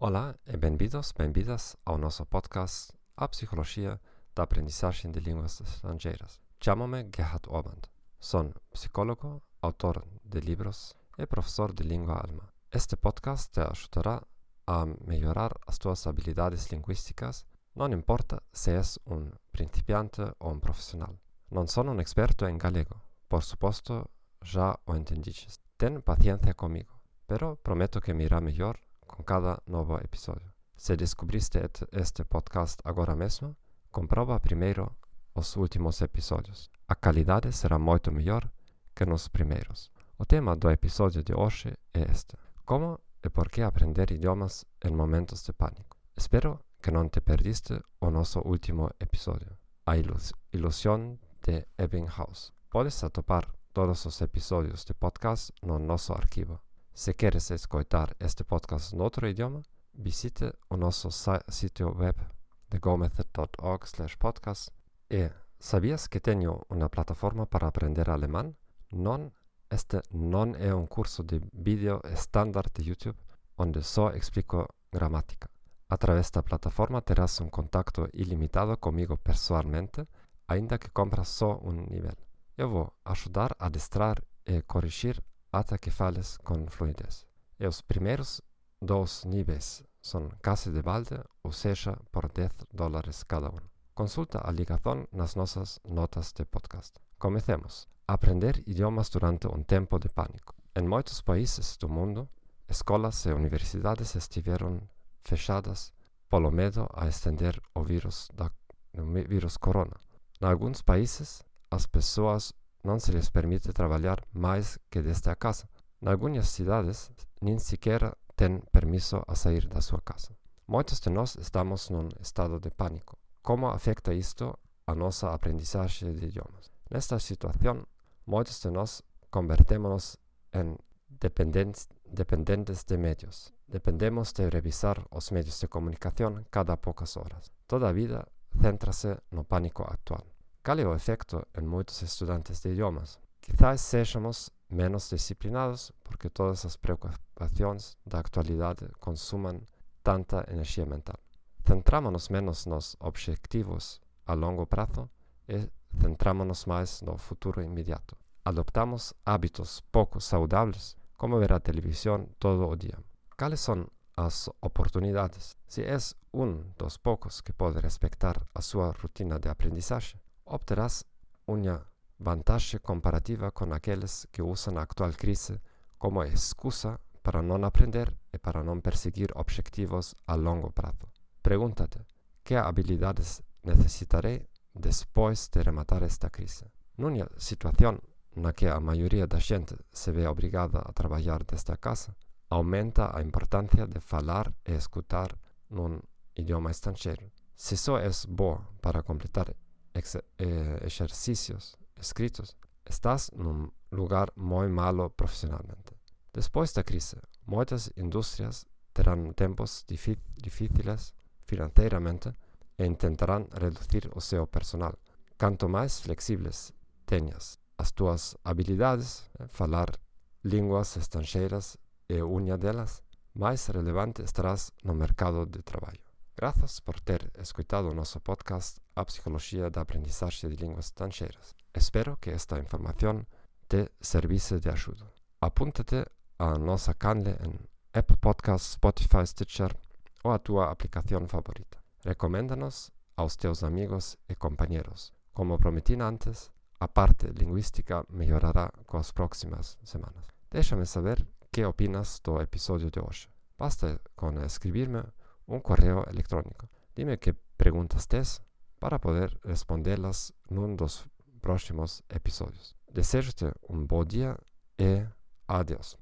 Olá e bem-vindos, bem-vindas ao nosso podcast A Psicologia da Aprendizagem de Línguas Estrangeiras. Chamo-me Gerhard Orband. Sou psicólogo, autor de livros e professor de língua alemã. Este podcast te ajudará a melhorar as tuas habilidades linguísticas, não importa se és um principiante ou um profissional. Não sou um experto em galego, por suposto já o entendiste. Ten paciência comigo, pero prometo que me irá melhor com cada novo episódio. Se descobriste este podcast agora mesmo, comprova primeiro os últimos episódios. A qualidade será muito melhor que nos primeiros. O tema do episódio de hoje é este: Como e por que aprender idiomas em momentos de pânico. Espero que não te perdiste o nosso último episódio, A ilus Ilusão de Ebbinghaus. Podes atopar todos os episódios de podcast no nosso arquivo. Se queres escutar este podcast em outro idioma, visite o nosso sítio web de podcast e sabias que tenho uma plataforma para aprender alemão? Não, este não é um curso de vídeo estándar de YouTube onde só explico gramática. Através da plataforma terás um contato ilimitado comigo pessoalmente, ainda que compras só um nível. Eu vou ajudar a destrar e corrigir até que fales com fluidez. E os primeiros dois níveis são quase de balde, ou seja, por 10 dólares cada um. Consulta a ligação nas nossas notas de podcast. Comecemos. Aprender idiomas durante um tempo de pânico. Em muitos países do mundo, escolas e universidades estiveram fechadas pelo medo a estender o vírus da o vírus corona. Em alguns países, as pessoas não se lhes permite trabalhar mais que desde a casa. Em algumas cidades, nem sequer têm permisso a sair da sua casa. Muitos de nós estamos num estado de pânico. Como afeta isto a nossa aprendizagem de idiomas? Nesta situação, muitos de nós convertemos-nos em dependentes, dependentes de médios. Dependemos de revisar os meios de comunicação cada poucas horas. Toda vida centra-se no pânico atual. Qual é o efecto em muitos estudantes de idiomas? Quizás sejamos menos disciplinados porque todas as preocupações da atualidade consumam tanta energia mental. centrámonos menos nos obxectivos a longo prazo e centrámonos máis no futuro inmediato. Adoptamos hábitos pouco saudáveis como ver a televisión todo o día. Cales son as oportunidades? Se és un dos poucos que pode respectar a súa rutina de aprendizaxe, obterás unha vantaxe comparativa con aqueles que usan a actual crise como excusa para non aprender e para non perseguir obxectivos a longo prazo. Pregúntate, que habilidades necesitarei despois de rematar esta crise? Nunha situación na que a maioría da xente se ve obrigada a traballar desta casa, aumenta a importancia de falar e escutar nun idioma estranxeiro. Se só és boa para completar ex eh, exercicios escritos, estás nun lugar moi malo profesionalmente. Despois da crise, moitas industrias terán tempos difíciles financeiramente e intentarán reducir o seu personal. Canto máis flexibles teñas as túas habilidades, eh, falar linguas estranxeiras é unha delas, máis relevante estarás no mercado de traballo. Grazas por ter escoitado o noso podcast A Psicoloxía da Aprendizaxe de Linguas Estranxeiras. Espero que esta información te servise de axuda. Apúntate á nosa canle en Apple Podcasts, Spotify, Stitcher, ou a tua aplicação favorita. Recomenda-nos aos teus amigos e companheiros. Como prometi antes, a parte linguística melhorará com as próximas semanas. Deixa-me saber que opinas do episódio de hoje. Basta com escrever-me um correio eletrônico. Dime que perguntas tens para poder respondê-las num dos próximos episódios. Desejo-te um bom dia e adeus.